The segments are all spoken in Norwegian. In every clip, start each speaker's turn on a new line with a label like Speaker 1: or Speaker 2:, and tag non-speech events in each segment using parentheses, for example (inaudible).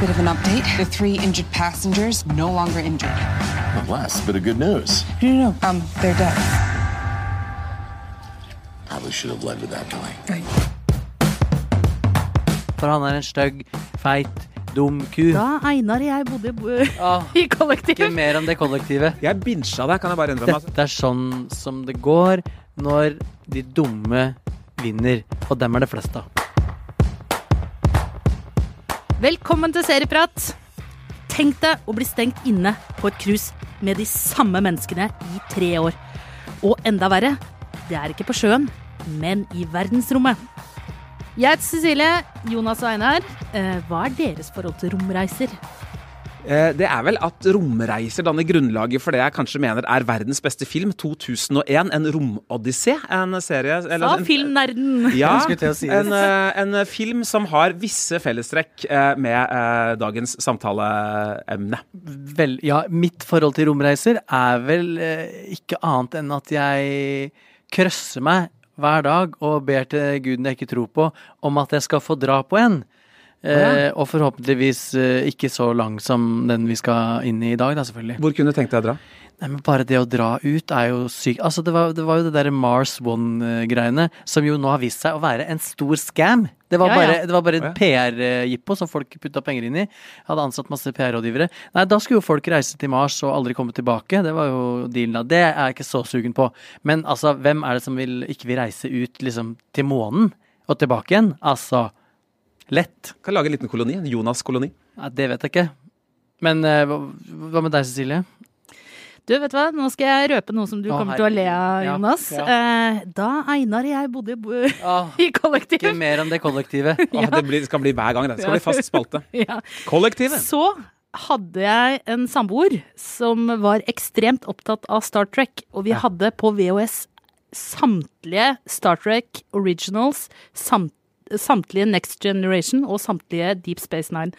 Speaker 1: Bit of an update. The three injured passengers no longer injured.
Speaker 2: The last bit of good news.
Speaker 1: No, no, no. Um, they're dead.
Speaker 2: Probably should have led with that, Kelly.
Speaker 1: Right.
Speaker 3: For han er en stygg, feit, dum ku.
Speaker 4: Da Einar og jeg bodde i-
Speaker 3: ah, (laughs)
Speaker 4: i
Speaker 3: ikke mer om det kollektivet.
Speaker 5: Jeg binsja deg, kan jeg bare innrømme.
Speaker 3: Dette er sånn som det går når de dumme vinner, og dem er det flest av.
Speaker 4: Velkommen til Serieprat. Tenk deg å bli stengt inne på et cruise med de samme menneskene i tre år. Og enda verre, det er ikke på sjøen, men i verdensrommet. Jeg heter Cecilie, Jonas og Einar. Eh, hva er deres forhold til romreiser?
Speaker 5: Eh, Det er vel at romreiser danner grunnlaget for det jeg kanskje mener er verdens beste film, 2001. En romodyssé. En serie eller
Speaker 4: Sa filmnerden.
Speaker 5: Ja, en, eh, en film som har visse fellestrekk eh, med dagens samtaleemne.
Speaker 3: Vel, ja, mitt forhold til romreiser er vel ikke annet enn at jeg krøsser meg hver dag og ber til guden jeg ikke tror på, om at jeg skal få dra på en. Eh, og forhåpentligvis eh, ikke så lang som den vi skal inn i i dag, da, selvfølgelig.
Speaker 5: Hvor kunne du tenkt deg å dra?
Speaker 3: Nei, men bare det å dra ut er jo sykt. Altså, det var, det var jo det derre Mars One-greiene, som jo nå har vist seg å være en stor scam. Det var
Speaker 4: Ja, ja.
Speaker 3: bare, det var bare
Speaker 5: Ja.
Speaker 3: PR-jippo som folk putta penger inn i. Hadde ansatt masse PR-rådgivere. Nei, da skulle jo folk reise til Mars og aldri komme tilbake. Det var jo dealen da. Det er jeg ikke så sugen på. Men altså, hvem er det som vil, ikke vil reise ut liksom til månen og tilbake igjen? Altså, lett.
Speaker 5: Kan lage en liten koloni. En Jonas-koloni.
Speaker 3: Ja, det vet jeg ikke. Men eh, hva, hva med deg, Cecilie?
Speaker 4: Du, vet du hva? Nå skal jeg røpe noe som du
Speaker 3: Å,
Speaker 4: kommer til å le av,
Speaker 3: Ja,
Speaker 4: Jonas.
Speaker 3: ja.
Speaker 4: Eh, da Einar og jeg bodde i- (laughs) kollektiv
Speaker 3: ikke mer enn det kollektivet. (laughs)
Speaker 5: Åh, det blir, skal bli hver gang. Det skal bli fast spalte. (laughs)
Speaker 4: ja.
Speaker 5: Kollektivet.
Speaker 4: så hadde jeg en samboer som var ekstremt opptatt av Star Trek, og vi hadde på VHS samtlige Star Trek Originals, samt, samtlige Next Generation og samtlige Deep Space Nine.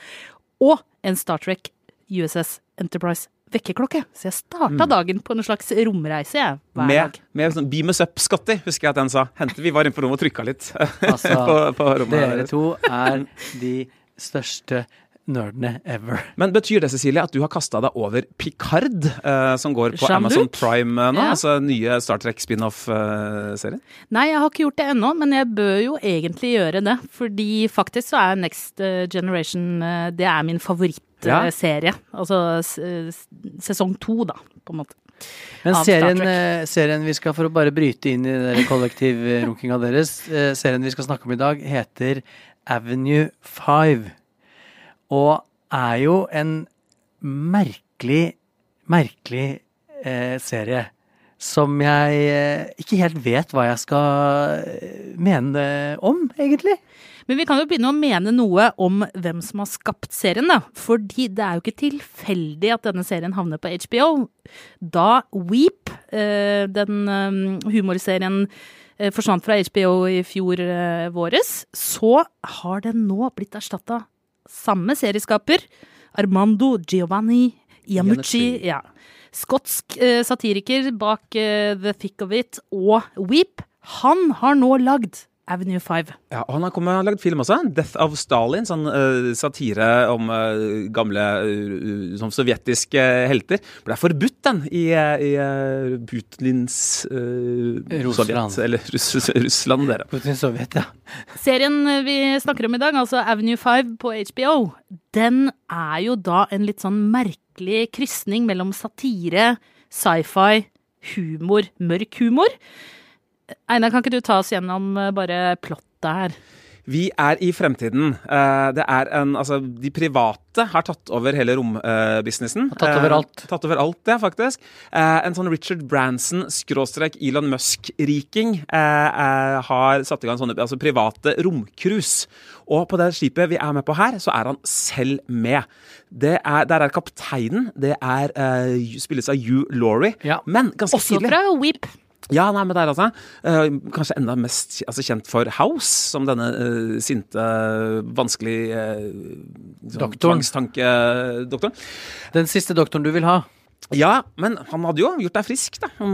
Speaker 4: Og en Star Trek USS Enterprise vekkerklokke. Så jeg starta dagen på en slags romreise, jeg, hver
Speaker 5: Med,
Speaker 4: dag.
Speaker 5: med sånn Beam us up, Scotty, husker jeg at den sa. Hente, vi var inne på rommet og trykka litt (laughs)
Speaker 3: Altså,
Speaker 5: på, på rommet.
Speaker 3: Dere to er de største nerdene ever.
Speaker 5: Men betyr det, Cecilie, at du har kasta deg over Picard, eh, som går på
Speaker 4: Jean-Luc?
Speaker 5: Amazon Prime eh, nå?
Speaker 4: Ja.
Speaker 5: Altså nye Star Trek spin-off-serien?
Speaker 4: Nei, jeg har ikke gjort det ennå, men jeg bør jo egentlig gjøre det. Fordi faktisk så er Next eh, Generation eh, Det er min
Speaker 5: Ja.
Speaker 4: favorittserie. Altså s- s- sesong to, da, på en måte.
Speaker 3: Men serien, eh, serien vi skal, for å bare bryte inn i den kollektivrunkinga deres, eh, serien vi skal snakke om i dag, heter Avenue 5. Og er jo en merkelig, merkelig eh, serie. Som jeg eh, ikke helt vet hva jeg skal eh, mene om, egentlig.
Speaker 4: Men vi kan jo begynne å mene noe om hvem som har skapt serien, da. Fordi det er jo ikke tilfeldig at denne serien havner på HBO. Da Weep, eh, den humorserien, forsvant fra HBO i fjor våres, så har den nå blitt erstatta samme serieskaper. Armando Giovanni Iamucci. Ja. Skotsk eh, satiriker bak eh, The Thick of It og Weep. Han har nå lagd Avenue 5.
Speaker 5: Ja, han har, kommet, han har lagd film også. 'Death of Stalin'. Sånn uh, satire om uh, gamle uh, sånn sovjetiske helter. Ble forbudt, den, i, i Putins uh,
Speaker 3: Russland.
Speaker 5: Sovjet, eller Russ, Russland, dere.
Speaker 3: Putins Sovjet, ja.
Speaker 4: Serien vi snakker om i dag, altså Avenue 5 på HBO, den er jo da en litt sånn merkelig krysning mellom satire, sci-fi, humor, mørk humor. Einar, kan ikke du ta oss gjennom eh, bare plottet her?
Speaker 5: Vi er i fremtiden. Eh, det er en, altså, de private har tatt over hele rombusinessen.
Speaker 3: Tatt over alt.
Speaker 5: tatt over alt, ja, faktisk. Eh, en sånn Richard Branson, skråstrek Elon Musk-riking, eh, eh, har satt i gang sånne altså, private romcruise. Og på det skipet vi er med på her, så er han selv med. Det er, der er kapteinen. Det er eh, spilles av Hugh Laurie.
Speaker 3: Ja.
Speaker 5: Men ganske
Speaker 4: Også
Speaker 5: tidlig
Speaker 4: fra Weep.
Speaker 5: Ja, nei, men der altså. Eh, kanskje enda mest altså, kjent for House, som denne uh, sinte, vanskelig uh,
Speaker 3: Doktoren.
Speaker 5: Tvangstankedoktoren.
Speaker 3: Den siste doktoren du vil ha.
Speaker 5: Ja, men han hadde jo gjort deg frisk, da. Han,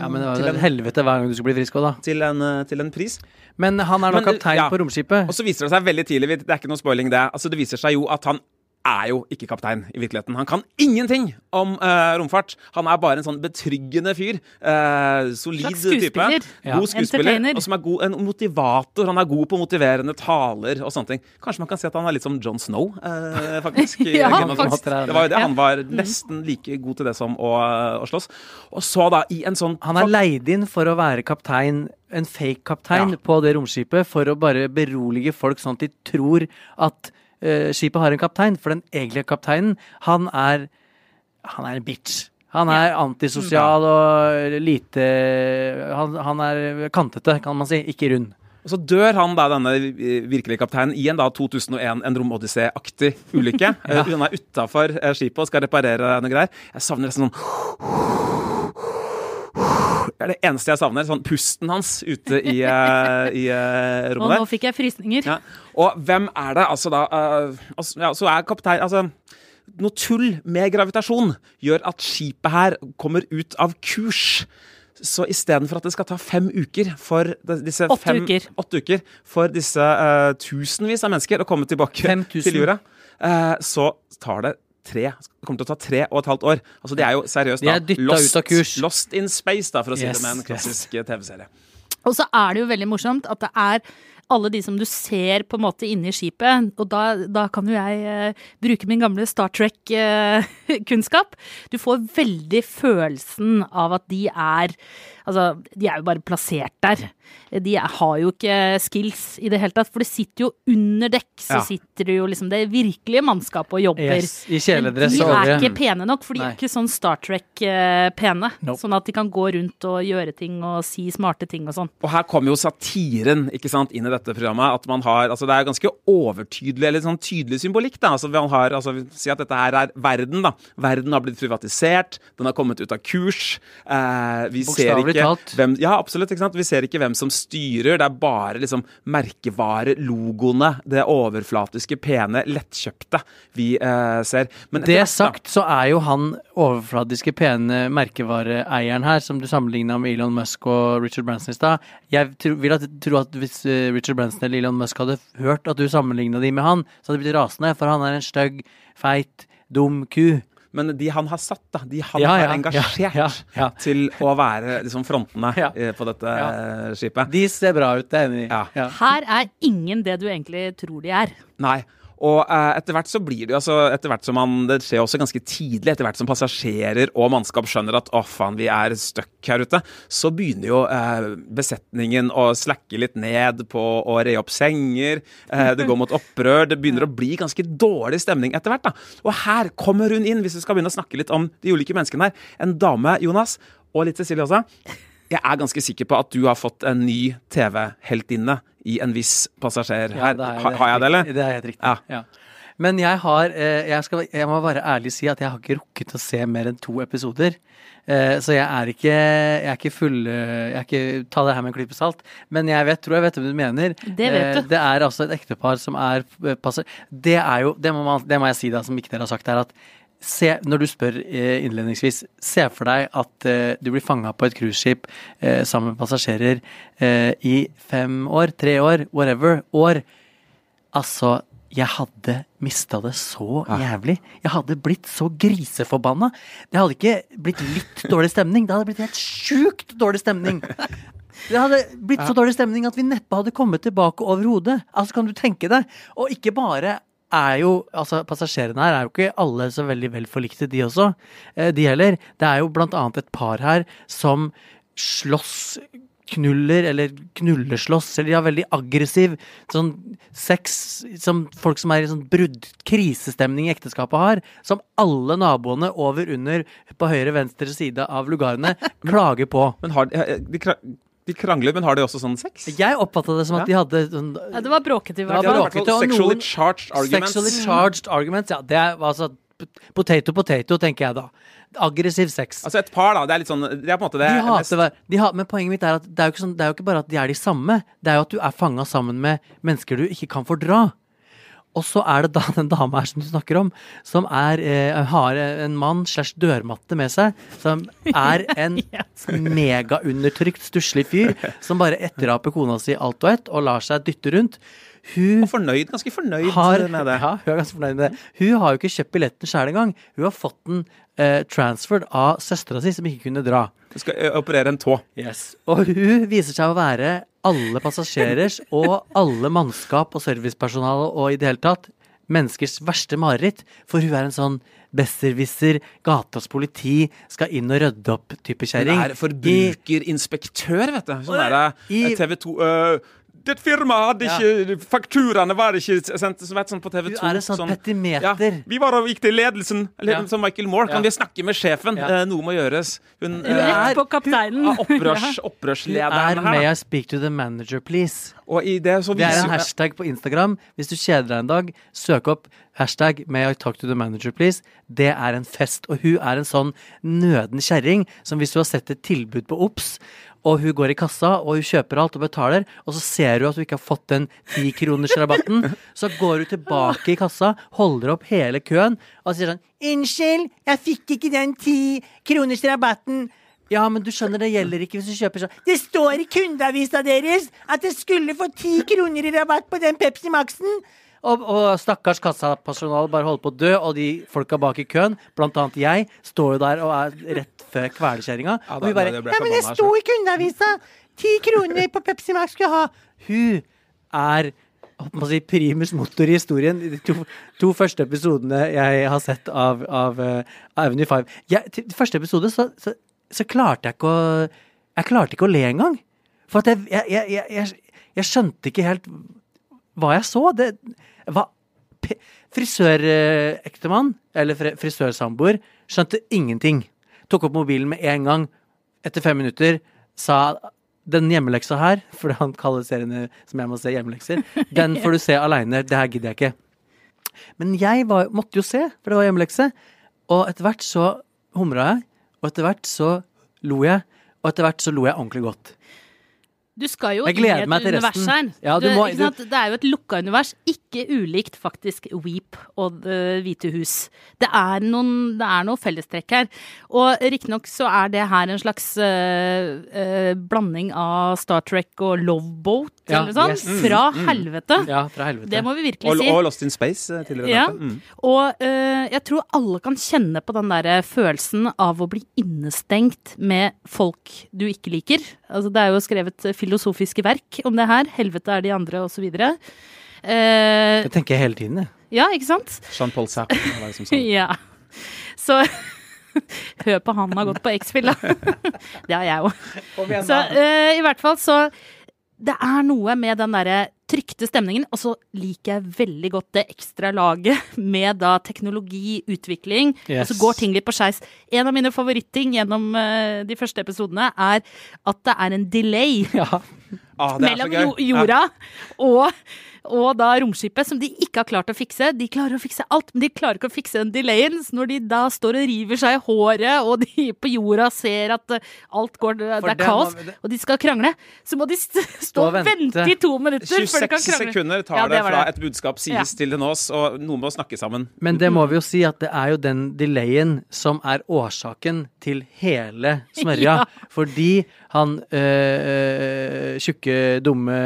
Speaker 3: Ja, men det var
Speaker 5: til, en,
Speaker 3: helvete hver gang du skulle bli frisk òg, da.
Speaker 5: til, en, til en pris.
Speaker 3: Men han er
Speaker 5: Men,
Speaker 3: kaptein
Speaker 5: ja.
Speaker 3: på romskipet.
Speaker 5: Og så viser det seg veldig tidlig, det er ikke noe spoiling det, altså det viser seg jo at han er jo ikke kaptein i virkeligheten. Han kan ingenting om uh, romfart. Han er bare en sånn betryggende fyr. Uh, solid
Speaker 4: Slags
Speaker 5: type.
Speaker 3: Ja.
Speaker 5: God skuespiller. Og som er god, en motivator. Han er god på motiverende taler og sånne ting. Kanskje man kan si at han er litt som John Snow, uh, faktisk. (laughs)
Speaker 4: Ja,
Speaker 3: faktisk.
Speaker 5: Det var jo det. Han var nesten like god til det som å, å slåss. Og så da, i en sånn
Speaker 3: Han er leid inn for å være kaptein, en fake kaptein
Speaker 5: Ja.
Speaker 3: på det romskipet, for å bare berolige folk sånn at de tror at skipet har en kaptein. For den egentlige kapteinen, han er Han er en bitch. Han er antisosial og lite han, han er kantete, kan man si. Ikke rund.
Speaker 5: Og så dør han da, denne eh, virkelige kapteinen, i en da 2001 en romodyssé-aktig ulykke. (laughs) ja. Hun er utafor skipet og skal reparere noe greier. Jeg savner nesten sånn er det eneste jeg savner. Sånn pusten hans ute i, (laughs) eh, i eh,
Speaker 4: Og nå fikk jeg frysninger.
Speaker 5: Ja. Og hvem er det? Altså da eh, altså, ja, Så er kaptein Altså noe tull med gravitasjon gjør at skipet her kommer ut av kurs. Så istedenfor at det skal ta fem uker for disse
Speaker 4: Åtte
Speaker 5: fem,
Speaker 4: uker.
Speaker 5: åtte uker for disse uh, tusenvis av mennesker å komme tilbake
Speaker 3: 5000.
Speaker 5: til jorda, uh, så tar det tre Det kommer til å ta tre og et halvt år. Altså Det er jo seriøst
Speaker 3: De
Speaker 5: da
Speaker 3: er
Speaker 5: lost,
Speaker 3: ut av kurs.
Speaker 5: lost in space, da, for å si
Speaker 3: Yes,
Speaker 5: det med en klassisk yes. TV-serie.
Speaker 4: Og så er det jo veldig morsomt at det er alle de som du ser på en måte inne i skipet, og da, da kan jo jeg uh, bruke min gamle Star Trek-kunnskap. (laughs) du får veldig følelsen av at de er Altså, de er jo bare plassert der. De har jo ikke skills i det hele tatt, for det sitter jo under dekk, så
Speaker 5: Ja.
Speaker 4: sitter det jo liksom det virkelige mannskapet og jobber.
Speaker 3: Yes, I kjeledress og
Speaker 4: de er ikke pene nok, for de er ikke sånn Star Trek-pene.
Speaker 3: Nope.
Speaker 4: Sånn at de kan gå rundt og gjøre ting og si smarte ting og sånn.
Speaker 5: Og her kommer jo satiren ikke sant, inn i dette programmet. At man har, altså Det er ganske overtydelig eller sånn tydelig symbolikk. da, altså man har, altså Si at dette her er verden. da. Verden har blitt privatisert, den har kommet ut av kurs. Eh, vi ser
Speaker 3: Bokstavelig
Speaker 5: ikke
Speaker 3: talt.
Speaker 5: hvem Ja, absolutt. Vi ser ikke hvem som styrer. Det er bare liksom merkevare, logoene, det overflatiske, pene, lettkjøpte vi eh, ser. Men
Speaker 3: Det sagt, så er jo han overfladiske, pene merkevareeieren her, som du sammenligna med Elon Musk og Richard Branson i stad. Jeg tro, vil at, tro at hvis eh, Richard Branson eller Elon Musk hadde hørt at du sammenligna de med han, så hadde de blitt rasende, for han er en stygg, feit, dum ku.
Speaker 5: Men de han har satt, da, de han
Speaker 3: Ja,
Speaker 5: har engasjert
Speaker 3: ja, ja, ja.
Speaker 5: til å være liksom frontene
Speaker 3: Ja.
Speaker 5: eh, på dette
Speaker 3: Ja.
Speaker 5: skipet.
Speaker 3: De ser bra ut, det er jeg enig i.
Speaker 4: Her er ingen det du egentlig tror de er.
Speaker 5: Nei. Og eh, etter hvert så blir det jo altså etter hvert som man, Det skjer også ganske tidlig, etter hvert som passasjerer og mannskap skjønner at å faen, vi er stuck her ute, så begynner jo eh, besetningen å slakke litt ned på å re opp senger. Eh, det går mot opprør. Det begynner å bli ganske dårlig stemning etter hvert. da. Og her kommer hun inn, hvis vi skal begynne å snakke litt om de ulike menneskene her. En dame, Jonas, og litt Cecilie også. Jeg er ganske sikker på at du har fått en ny TV-heltinne i en viss passasjer her.
Speaker 3: er-
Speaker 5: har jeg det, eller?
Speaker 3: Det er helt riktig.
Speaker 5: Ja.
Speaker 3: Ja. Men jeg har eh, jeg, skal, jeg må bare ærlig si at jeg har ikke rukket å se mer enn to episoder. Eh, så jeg er ikke Jeg er ikke full eh, Jeg er ikke Ta det her med en klype salt. Men jeg vet, tror jeg vet hva du mener.
Speaker 4: Det vet du.
Speaker 3: det er altså et ektepar som er passer Det er jo Det må, man, det må jeg si, da, som ikke dere har sagt, er at Se, når du spør eh, innledningsvis, se for deg at eh, du blir fanga på et cruiseskip eh, sammen med passasjerer i fem år, tre år, whatever, år. Altså, jeg hadde mista det så jævlig. Jeg hadde blitt så griseforbanna. Det hadde ikke blitt litt dårlig stemning, det hadde blitt helt sjukt dårlig stemning. Det hadde blitt så dårlig stemning at vi neppe hadde kommet tilbake overhodet. Altså, kan du tenke deg? Og ikke bare er jo Altså, passasjerene her er jo ikke alle så veldig vel forlikte, de også. Eh, De heller. Det er jo blant annet et par her som slåss knuller, eller knulleslåss, eller de har veldig aggressiv sånn sex som folk som er i sånn brudd, krisestemning i ekteskapet har, som alle naboene over under på høyre venstre side av lugarene (laughs) klager på.
Speaker 5: Men har, de, de, de krangler, men har de også sånn sex?
Speaker 3: Jeg oppfatta det som at de hadde sånn
Speaker 4: Ja, det var bråkete i hvert
Speaker 3: var
Speaker 4: fall.
Speaker 5: sexually charged arguments.
Speaker 3: Sexually charged arguments, ja. Det er altså potato potato, tenker jeg da. Aggressiv sex.
Speaker 5: Altså et par, da. Det er litt sånn Det er på en måte det
Speaker 3: De hater mest... de hater, men poenget mitt er at det er, jo ikke sånn, det er jo ikke bare at de er de samme, det er jo at du er fanga sammen med mennesker du ikke kan fordra. Og så er det da den dama her som du snakker om, som er, eh, har en mann slash dørmatte med seg, som er (laughs) en megaundertrykt, stusslig fyr, som bare etteraper kona si alt og ett, og lar seg dytte rundt. Hun
Speaker 5: fornøyd, ganske fornøyd
Speaker 3: har,
Speaker 5: med det.
Speaker 3: Ja, hun er ganske fornøyd med det. Hun har jo ikke kjøpt billetten sjøl engang. Hun har fått den eh, transferred av søstera si, som ikke kunne dra.
Speaker 5: Du skal operere en tå.
Speaker 3: Og hun viser seg å være alle passasjerers (laughs) og alle mannskap og servicepersonale og i det hele tatt menneskers verste mareritt. For hun er en sånn besserwisser, gatas politi, skal inn og rydde opp-type
Speaker 5: Hun
Speaker 3: kjerring.
Speaker 5: er forbrukerinspektør, vet du. Sånn derre
Speaker 3: I-
Speaker 5: TV 2 øh, Det firmaet hadde
Speaker 3: Ja.
Speaker 5: ikke Fakturaene var ikke sendt som vet, sånn på TV 2.
Speaker 3: Hun er en sånn petimeter.
Speaker 5: Ja, vi var og gikk til ledelsen. ledelsen
Speaker 3: Ja.
Speaker 5: som Michael Moore. Kan
Speaker 3: Ja.
Speaker 5: vi snakke med sjefen?
Speaker 3: Ja.
Speaker 5: Eh, noe må gjøres. Hun eh,
Speaker 3: er-
Speaker 4: Rett på kapteinen.
Speaker 5: opprørs, (laughs) opprørslederen
Speaker 3: er
Speaker 5: her.
Speaker 3: May. I speak to the manager, please?
Speaker 5: Og i det så
Speaker 3: Det er en hashtag på Instagram. Hvis du kjeder deg en dag, søk opp hashtag May I talk to the manager, please. Det er en fest. Og hun er en sånn nøden kjerring som hvis du har sett et tilbud på Ops, og hun går i kassa og hun kjøper alt og betaler, og så ser hun at hun ikke har fått den tikronersrabatten, så går hun tilbake i kassa, holder opp hele køen og sier sånn Unnskyld, jeg fikk ikke den tikronersrabatten. Ja, men du skjønner, det gjelder ikke hvis du kjøper sånn. Det står i kundeavisa deres at jeg skulle få ti kroner i rabatt på den Pepsi Max-en. Og, og stakkars kassapersonalet bare holder på å dø, og de folka bak i køen, blant annet jeg, står jo der og er rett før kvelekjerringa.
Speaker 5: Ja,
Speaker 3: og vi bare Ja, men det sto i kundeavisa! Ti kroner på Pepsi Max skulle ha! Hun er må si, primus motor i historien. De to, to første episodene jeg har sett av, av uh, Avenue 5. Jeg, til første episode så, så, så klarte jeg ikke å Jeg klarte ikke å le engang. For at jeg, jeg, jeg, jeg, jeg, jeg skjønte ikke helt hva jeg så. Det var Frisørektemann, eller fri- frisørsamboer, skjønte ingenting. Tok opp mobilen med en gang. Etter fem minutter sa den hjemmeleksa her, for han kaller seriene som jeg må se hjemmelekser, (laughs) den får du se aleine. Det her gidder jeg ikke. Men jeg var, måtte jo se, for det var hjemmelekse. Og etter hvert så humra jeg, og etter hvert så lo jeg, og etter hvert så lo jeg ordentlig godt.
Speaker 4: Du skal jo inn i et
Speaker 3: til
Speaker 4: univers her.
Speaker 3: Ja, du
Speaker 4: du,
Speaker 3: må-
Speaker 4: ikke
Speaker 3: du-
Speaker 4: sant? Det er jo et lukka univers, ikke ulikt faktisk Weep og Det hvite hus. Det er, noen, det er noe fellestrekk her. Og riktignok så er det her en slags øh, øh, blanding av Star Trek og Loveboat,
Speaker 3: Ja,
Speaker 4: eller sånn.
Speaker 3: yes.
Speaker 4: Fra helvete.
Speaker 3: Ja, fra helvete.
Speaker 4: Det må vi virkelig
Speaker 5: Og,
Speaker 4: si.
Speaker 5: og Lost in Space eh, tidligere.
Speaker 4: Ja.
Speaker 5: Mm.
Speaker 4: og øh, jeg tror alle kan kjenne på den der følelsen av å bli innestengt med folk du ikke liker. Altså, det er jo skrevet filosofiske verk om det her. 'Helvete er de andre', osv. Eh,
Speaker 3: Det tenker jeg hele tiden, jeg.
Speaker 4: ja, ikke sant?
Speaker 5: Jean-Paul Sartre var det som sa det. (laughs)
Speaker 4: Ja. Så (laughs) Hør på han har gått på X-Fill, da. (laughs) det har jeg òg. Så eh, i hvert fall så Det er noe med den derre trykte stemningen, og så liker jeg veldig godt det ekstra laget (laughs) med da teknologi, utvikling,
Speaker 3: Yes.
Speaker 4: og så går ting litt på skeis. En av mine favoritting gjennom uh, de første episodene er at det er en delay
Speaker 3: Ja. (laughs)
Speaker 5: Ah, er
Speaker 4: mellom jorda ja. og, og da romskipet, som de ikke har klart å fikse. De klarer å fikse alt, men de klarer ikke å fikse den delayen. Så når de da står og river seg i håret, og de (laughs) på jorda ser at eh, alt går Det er kaos,
Speaker 3: det-
Speaker 4: og de skal krangle, så må de st stå
Speaker 3: og
Speaker 4: vente
Speaker 3: vente.
Speaker 4: i to minutter før de kan krangle.
Speaker 5: 26 sekunder tar
Speaker 4: Ja,
Speaker 5: det
Speaker 4: det,
Speaker 5: fra et budskap sies
Speaker 4: Ja.
Speaker 5: til en oss, og noen må snakke sammen.
Speaker 3: Men det må vi jo si at det er jo den delayen som er årsaken til hele smørja. (laughs)
Speaker 4: Ja.
Speaker 3: Fordi han øh, tjukke, dumme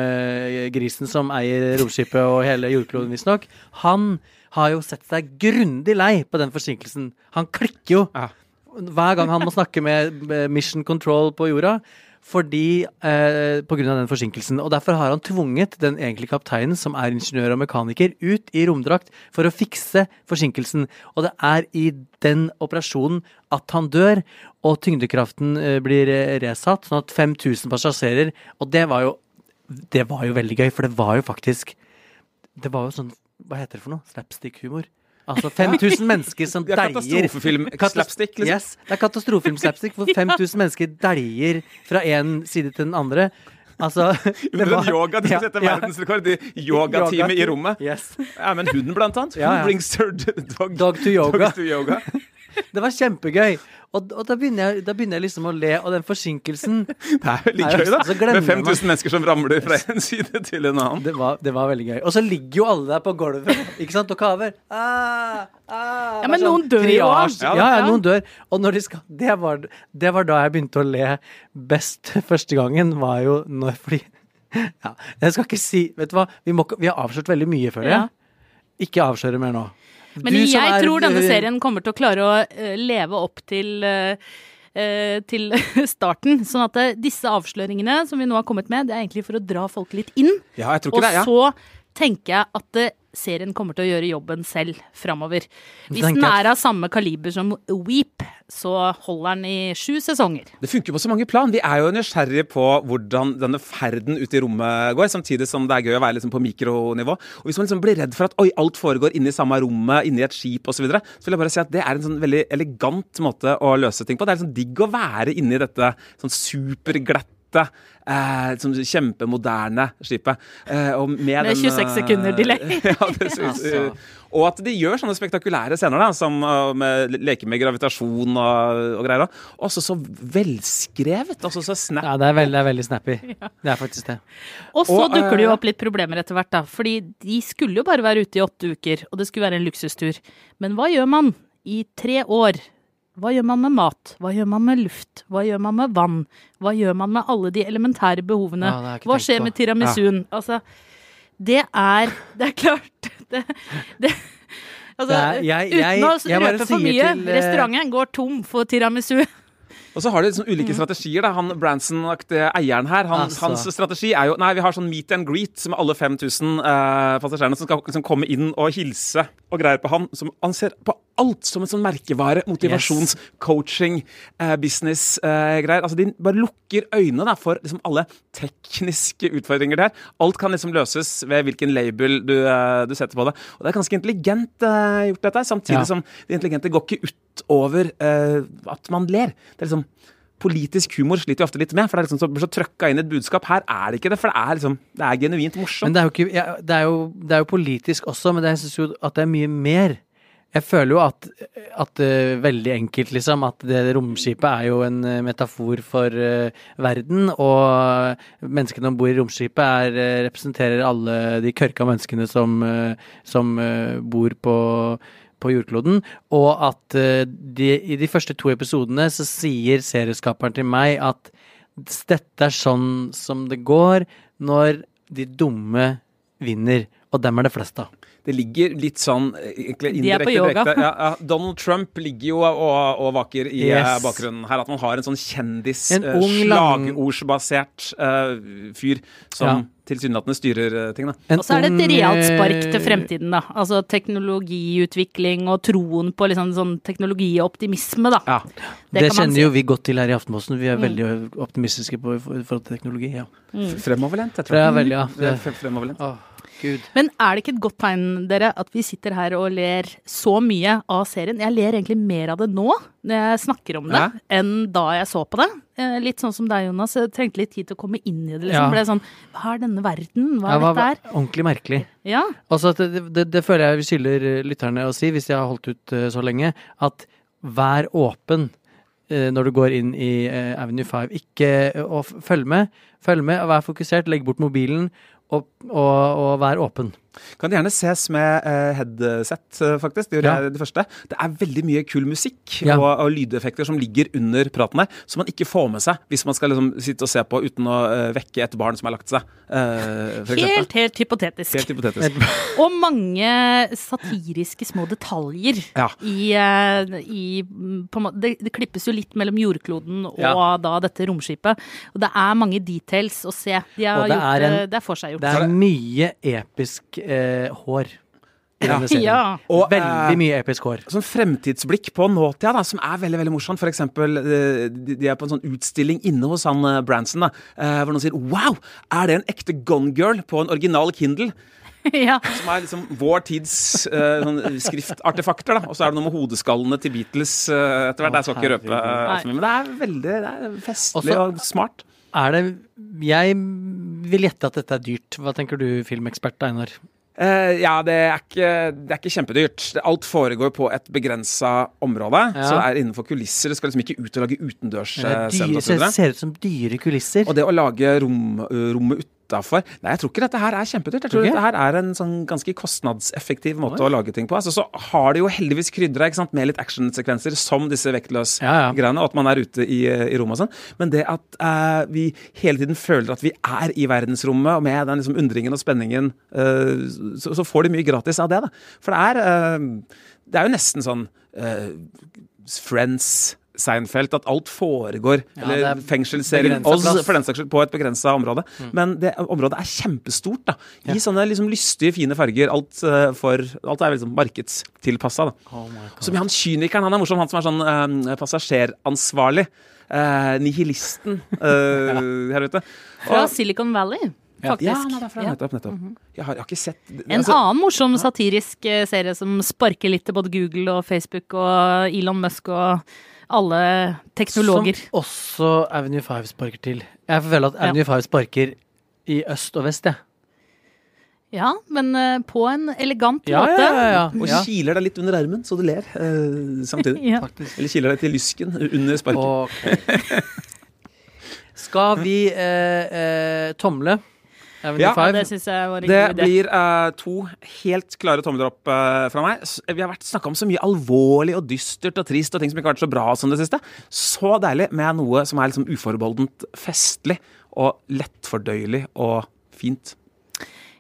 Speaker 3: grisen som eier romskipet og hele jordkloden, visstnok, han har jo sett seg grundig lei på den forsinkelsen. Han klikker jo
Speaker 5: Ja.
Speaker 3: hver gang han må snakke med Mission Control på jorda. Fordi, eh, av den forsinkelsen. Og derfor har han tvunget den egentlige kapteinen, som er ingeniør og mekaniker, ut i romdrakt for å fikse forsinkelsen. Og det er i den operasjonen at han dør, og tyngdekraften eh, blir eh, resatt, sånn at 5000 passasjerer Og det var jo Det var jo veldig gøy, for det var jo faktisk Det var jo sånn Hva heter det for noe? Slapstick-humor. Altså 5000 mennesker som (laughs)
Speaker 5: er
Speaker 3: deier
Speaker 5: katastrofefilm-slapstick, liksom.
Speaker 3: Yes, det er katastrofefilm-slapstick hvor 5000 mennesker deier fra en side til den andre. Altså (laughs) det
Speaker 5: Under
Speaker 3: var-
Speaker 5: yoga, de
Speaker 3: Ja,
Speaker 5: setter
Speaker 3: ja.
Speaker 5: verdensrekord i yogatime i rommet.
Speaker 3: Yes.
Speaker 5: Ja, men hunden, blant annet.
Speaker 3: Ja, ja.
Speaker 5: Brings (laughs) her dog,
Speaker 3: Dog to yoga.
Speaker 5: Dog to yoga?
Speaker 3: Det var kjempegøy. Og, og da, begynner jeg, da begynner jeg liksom å le, og den forsinkelsen (laughs)
Speaker 5: Det er veldig gøy, da.
Speaker 3: så glemmer
Speaker 5: Med
Speaker 3: man-
Speaker 5: 5000 mennesker som ramler fra en side til en annen.
Speaker 3: det var, det var veldig gøy. Og så ligger jo alle der på gulvet ikke sant, og kaver. Ah, ah,
Speaker 4: Ja, men
Speaker 3: er
Speaker 4: noen dør jo også.
Speaker 3: Ja,
Speaker 5: Ja,
Speaker 3: ja, noen dør. Og når de skal det var, det var da jeg begynte å le best første gangen, var jo når Fordi Ja, jeg skal ikke si Vet du hva, vi, må, vi har avslørt veldig mye, føler jeg. Ikke avsløre mer nå.
Speaker 4: Men jeg
Speaker 3: er-
Speaker 4: tror denne serien kommer til å klare å eh, leve opp til eh, eh, til (laughs) starten. Sånn at eh, disse avsløringene som vi nå har kommet med, det er egentlig for å dra folk litt inn.
Speaker 5: Ja, jeg tror
Speaker 4: Og
Speaker 5: det. ja.
Speaker 4: så tenker jeg at eh, serien kommer til å gjøre jobben selv framover. Hvis den er av samme kaliber som Weep, så holder den i sju sesonger.
Speaker 5: Det funker på så mange plan. Vi er jo nysgjerrige på hvordan denne ferden ut i rommet går, samtidig som det er gøy å være liksom på mikronivå. Og Hvis man liksom blir redd for at oi, alt foregår inne i samme rommet, inne i et skip osv., så, videre, så vil jeg bare si at det er en sånn veldig elegant måte å løse ting på. Det er liksom digg å være inne i dette sånn superglatte Eh, som kjempemoderne skipet. Eh, og med,
Speaker 4: Med
Speaker 5: den,
Speaker 4: 26 sekunder
Speaker 5: eh,
Speaker 4: delay. (laughs)
Speaker 5: ja, det synes,
Speaker 3: Altså.
Speaker 5: Og at de gjør sånne spektakulære scener, da, som uh, med leke med gravitasjon og, og greier. da. Også så velskrevet. Også så snappy.
Speaker 3: Ja, det er det er veldig snappy. (laughs) Det er faktisk det.
Speaker 4: Og så
Speaker 5: Og,
Speaker 4: dukker det jo
Speaker 5: eh,
Speaker 4: opp litt problemer etter hvert, da. Fordi de skulle jo bare være ute i åtte uker, og det skulle være en luksustur. Men hva gjør man i tre år? Hva gjør man med mat? Hva gjør man med luft? Hva gjør man med vann? Hva gjør man med alle de elementære behovene?
Speaker 3: Ja,
Speaker 4: Hva skjer med tiramisuen? Altså, det er (laughs) Det er klart det, det, Altså,
Speaker 3: Det er- jeg- jeg-
Speaker 4: uten å røpe for mye,
Speaker 3: til, eh,
Speaker 4: restauranten går tom for tiramisu. (laughs)
Speaker 5: Og så har de liksom ulike strategier. da. Han Branson-aktige eieren her, han,
Speaker 3: Altså.
Speaker 5: hans strategi er jo Nei, vi har sånn meet and greet med alle 5000 eh, passasjerene som skal liksom komme inn og hilse og greier på han. Som, han ser på alt som en sånn merkevare. Motivasjons, coaching, eh, business, eh. Altså, de bare lukker øynene da, for liksom alle tekniske utfordringer der. Alt kan liksom løses ved hvilken label du, eh, du setter på det. Og det er ganske intelligent eh, gjort, dette. Samtidig
Speaker 3: Ja.
Speaker 5: som det intelligente går ikke utover eh, at man ler. Det er liksom Politisk humor sliter vi ofte litt med, for det er liksom så, så trøkka inn et budskap. Her er det ikke det, for det er liksom Det er genuint morsomt.
Speaker 3: Men det er jo, ikke, ja, det er jo, det er jo politisk også, men jeg syns jo at det er mye mer. Jeg føler jo at, at uh, veldig enkelt, liksom, at det romskipet er jo en eh, metafor for uh, verden, og menneskene om bord i romskipet er, representerer alle de kørka menneskene som, som bor på på jordkloden, og at de, i de første to episodene så sier serieskaperen til meg at dette er sånn som det går når de dumme vinner, og dem er det flest av.
Speaker 5: Det ligger litt sånn eh, egentlig
Speaker 4: De er på
Speaker 5: indirekte
Speaker 4: yoga.
Speaker 5: direkte. Ja, Donald Trump ligger jo og, og vaker i
Speaker 3: Yes.
Speaker 5: eh, bakgrunnen her. At man har en sånn kjendis,
Speaker 3: En
Speaker 5: eh,
Speaker 3: ung,
Speaker 5: slagordsbasert eh, fyr som. Tilsynelatende styrer tingene. ting. da.
Speaker 3: En
Speaker 4: Og så er det et realt
Speaker 3: eh,
Speaker 4: spark til fremtiden, da. Altså teknologiutvikling og troen på liksom sånn teknologioptimisme, da.
Speaker 5: Ja.
Speaker 3: Det,
Speaker 4: Det
Speaker 3: kjenner
Speaker 4: si.
Speaker 3: jo vi godt til her i Aftenposten. Vi er veldig optimistiske på forhold til teknologi. ja.
Speaker 5: Fremoverlent, jeg
Speaker 3: tror. det er veldig, ja.
Speaker 5: Det er fremoverlent.
Speaker 3: Åh, Gud.
Speaker 4: Men er det ikke et godt tegn, dere, at vi sitter her og ler så mye av serien? Jeg ler egentlig mer av det nå, når jeg snakker om det,
Speaker 5: Ja.
Speaker 4: enn da jeg så på det. Eh, Litt sånn som deg, Jonas. Jeg trengte litt tid til å komme inn i det.
Speaker 3: Ja.
Speaker 4: liksom. Ble sånn Hva er denne verden? Hva
Speaker 3: Ja,
Speaker 4: er
Speaker 3: ja,
Speaker 4: dette her?
Speaker 3: Ordentlig merkelig.
Speaker 4: Ja.
Speaker 3: Altså, det, det, det føler jeg vi skylder eh, lytterne å si, hvis de har holdt ut eh, så lenge, at vær åpen når du går inn i Avenue 5. Ikke å følg med. Følg med, og vær fokusert. Legg bort mobilen, og, og, og være åpen.
Speaker 5: Kan gjerne ses med eh, headset, eh, faktisk. Det gjør
Speaker 3: Ja.
Speaker 5: jeg det første. Det er veldig mye kul musikk
Speaker 3: Ja.
Speaker 5: og, og lydeffekter som ligger under praten der, som man ikke får med seg hvis man skal liksom sitte og se på uten å eh, vekke et barn som har lagt seg. eh.
Speaker 4: Helt, helt hypotetisk.
Speaker 5: Helt hypotetisk.
Speaker 4: Og mange satiriske små detaljer
Speaker 5: Ja.
Speaker 4: i, i på en det, det klippes jo litt mellom jordkloden og
Speaker 3: Ja.
Speaker 4: da dette romskipet. Og det er mange details å se. De har
Speaker 3: Og det
Speaker 4: gjort
Speaker 3: er
Speaker 4: det,
Speaker 3: en-
Speaker 4: det er forseggjort.
Speaker 3: Det er mye episk eh, hår i denne serien.
Speaker 4: Ja.
Speaker 5: Og,
Speaker 3: Veldig
Speaker 5: eh,
Speaker 3: mye episk hår.
Speaker 5: sånn fremtidsblikk på nåtida, da, som er veldig veldig morsomt. For eksempel, eh, de de er på en sånn utstilling inne hos han eh, Branson, da, eh, hvor noen sier Wow! Er det en ekte Gone Girl på en original Kindle? (laughs)
Speaker 4: ja.
Speaker 5: Som er liksom vår tids uh, sånn skriftartefakter. da Og så er det noe med hodeskallene til Beatles uh, etter hvert. Jeg skal ikke røpe Uh, men det er veldig det er festlig
Speaker 3: Også-
Speaker 5: og smart.
Speaker 3: Er det Jeg vil gjette at dette er dyrt. Hva tenker du, filmekspert Einar?
Speaker 5: Uh, ja, det er, ikke, det er ikke kjempedyrt. Alt foregår på et begrensa område.
Speaker 3: Ja.
Speaker 5: Så det er innenfor kulisser. Det skal liksom ikke ut og lage
Speaker 3: Det er
Speaker 5: utendørsscener
Speaker 3: dyre,
Speaker 5: det
Speaker 3: ser, ser ut som dyre kulisser.
Speaker 5: Og det å lage rom, rommet utafor. Nei, jeg tror ikke dette her er kjempedyrt. Jeg tror
Speaker 3: okay.
Speaker 5: dette her er en sånn ganske kostnadseffektiv måte å lage ting på. Altså, så har det jo heldigvis krydra med litt actionsekvenser, som disse
Speaker 3: Ja, ja.
Speaker 5: vektløs-greiene, og at man er ute i, i rommet og sånn. Men det at uh, vi hele tiden føler at vi er i verdensrommet, og med den liksom undringen og spenningen, uh, så, så får de mye gratis av det. da. For det er, uh, det er jo nesten sånn eh, Friends. Seinfeld, at alt foregår,
Speaker 3: Ja,
Speaker 5: eller
Speaker 3: er
Speaker 5: fengselsserien Oz, for den saks skyld, på et begrensa område. Men det området er kjempestort, da. I sånne liksom lystige, fine farger. Alt, uh, for, alt er liksom markedstilpassa, da.
Speaker 3: Oh my God.
Speaker 5: Så med han kynikeren, han er morsom, han som er sånn uh, passasjeransvarlig. Uh, nihilisten (laughs) eh, her ute.
Speaker 4: Fra Silicon Valley, faktisk.
Speaker 5: Ja.
Speaker 4: Ja.
Speaker 5: Nettopp, nettopp. Jeg, har, jeg har ikke sett
Speaker 4: En
Speaker 5: altså,
Speaker 4: annen morsom satirisk serie som sparker litt til både Google og Facebook og Elon Musk og alle teknologer.
Speaker 3: Som også Avenue 5 sparker til. Jeg føler at
Speaker 4: Ja.
Speaker 3: Avenue 5 sparker i øst og vest, jeg.
Speaker 4: Ja, men eh, på en elegant
Speaker 3: Ja,
Speaker 4: måte.
Speaker 3: ja, ja, ja.
Speaker 5: Og
Speaker 3: ja.
Speaker 5: kiler deg litt under armen, så du ler eh, samtidig. (laughs)
Speaker 4: Ja.
Speaker 5: Eller kiler deg til lysken under sparket.
Speaker 3: Okay. Skal vi eh, eh, tomle
Speaker 5: Ja,
Speaker 3: 5?
Speaker 4: Det syns jeg var en
Speaker 5: Det
Speaker 4: god idé.
Speaker 5: blir uh, to helt klare tomler opp uh, fra meg. Vi har vært snakka om så mye alvorlig og dystert og trist og ting som ikke har vært så bra som det siste. Så deilig med noe som er liksom uforbeholdent festlig og lettfordøyelig og fint.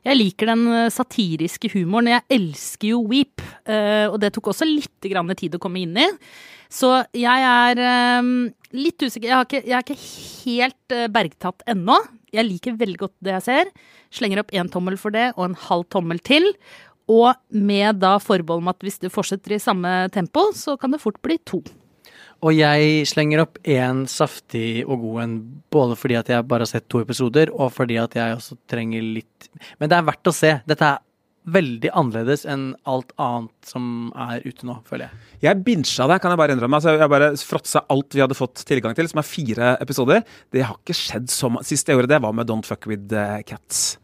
Speaker 4: Jeg liker den eh, satiriske humoren. Jeg elsker jo Weep, eh, og det tok også litt grann tid å komme inn i. Så jeg er eh, litt usikker. Jeg, har ikke, jeg er ikke helt bergtatt ennå. Jeg liker veldig godt det jeg ser. Slenger opp én tommel for det, og en halv tommel til. Og med da forbehold om at hvis du fortsetter i samme tempo, så kan det fort bli to.
Speaker 3: Og jeg slenger opp én saftig og god en, både fordi at jeg bare har sett to episoder, og fordi at jeg også trenger litt Men det er verdt å se. Dette er veldig annerledes enn alt annet som er ute nå, føler jeg.
Speaker 5: Jeg bincha det, kan jeg bare innrømme. Altså, jeg bare fråtsa alt vi hadde fått tilgang til, som er fire episoder. Det har ikke skjedd så mye. Siste jeg gjorde det, var med Don't Fuck With Cats.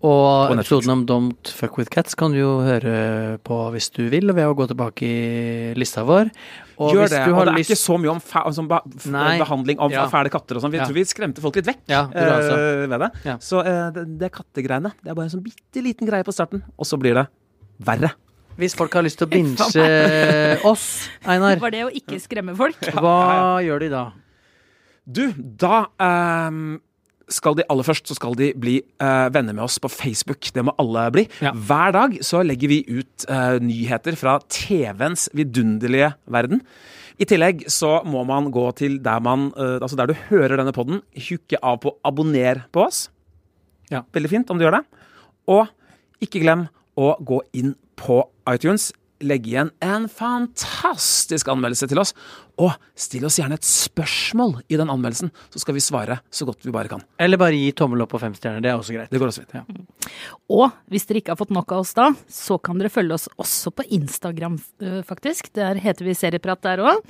Speaker 3: Og episoden om Don't Fuck With Cats kan du jo høre på hvis du vil, ved å gå tilbake i lista vår. Og
Speaker 5: Gjør
Speaker 3: hvis
Speaker 5: det.
Speaker 3: du
Speaker 5: Og det er
Speaker 3: lyst
Speaker 5: ikke så mye om f
Speaker 3: Nei.
Speaker 5: behandling av
Speaker 3: Ja.
Speaker 5: fæle katter og sånn. Vi
Speaker 3: Ja.
Speaker 5: tror vi skremte folk litt vekk
Speaker 3: Ja,
Speaker 5: eh, ved det.
Speaker 3: Ja.
Speaker 5: Så uh, det, det kattegreiene, det er bare en sånn bitte liten greie på starten, og så blir det verre.
Speaker 3: Hvis folk har lyst til å (laughs) binge oss, Einar,
Speaker 4: Var det å ikke skremme folk?
Speaker 3: hva gjør de da?
Speaker 5: Du, da ehm, skal de aller først så skal de bli uh, venner med oss på Facebook. Det må alle bli.
Speaker 3: Ja.
Speaker 5: Hver dag så legger vi ut uh, nyheter fra TV-ens vidunderlige verden. I tillegg så må man gå til der man uh, Altså der du hører denne podden, hukke av på abonner på oss.
Speaker 3: Ja.
Speaker 5: Veldig fint om du gjør det. Og ikke glem å gå inn på iTunes. Legge igjen en fantastisk anmeldelse til oss. Og still oss gjerne et spørsmål i den anmeldelsen, så skal vi svare så godt vi bare kan.
Speaker 3: Eller bare gi tommel opp og fem stjerner. Det er også greit.
Speaker 5: Det går også fint.
Speaker 3: Ja.
Speaker 4: Og hvis dere ikke har fått nok av oss da, så kan dere følge oss også på Instagram, øh, faktisk. Der heter vi Serieprat der òg.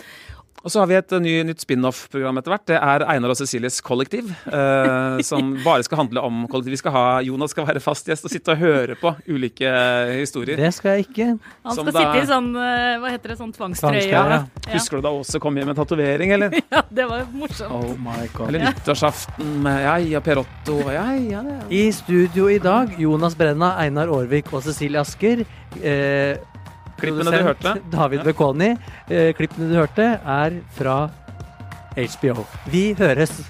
Speaker 5: Og så har vi et eh, ny, nytt spin-off-program etter hvert. Det er Einar og Cecilies Kollektiv. eh, (laughs) som bare skal handle om kollektiv. Vi skal ha, Jonas skal være fast gjest og sitte og høre på ulike eh, historier.
Speaker 3: Det skal jeg ikke.
Speaker 4: Han skal
Speaker 5: da-
Speaker 4: sitte i sånn, øh, hva heter det, sånn tvangstrøye.
Speaker 3: Ja.
Speaker 5: Husker du da Åse kom hjem med tatovering, eller? (laughs)
Speaker 4: ja, det var morsomt.
Speaker 3: Oh my god.
Speaker 5: Eller nyttårsaften med jeg og Perotto og ja, ja, ja.
Speaker 3: I studio i dag, Jonas Brenna, Einar Aarvik og Cecilie Asker. Eh,
Speaker 5: Klippene
Speaker 3: du
Speaker 5: hørte.
Speaker 3: David Bekoni. Eh, klippene du hørte, er fra HBO. Vi høres.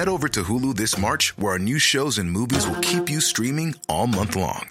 Speaker 6: Head over to Hulu this March, where our new shows and movies will keep you streaming all month long.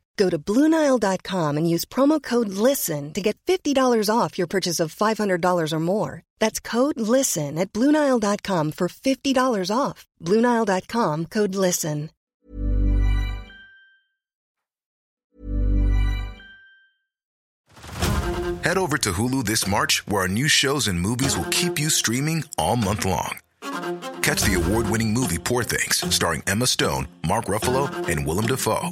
Speaker 7: Go to BlueNile.com and use promo code LISTEN to get $50 off your purchase of $500 or more. That's code LISTEN at BlueNile.com for $50 off. BlueNile.com code LISTEN.
Speaker 6: Head over to Hulu this March, where our new shows and movies will keep you streaming all month long. Catch the award winning movie Poor Things, starring Emma Stone, Mark Ruffalo, and Willem Dafoe.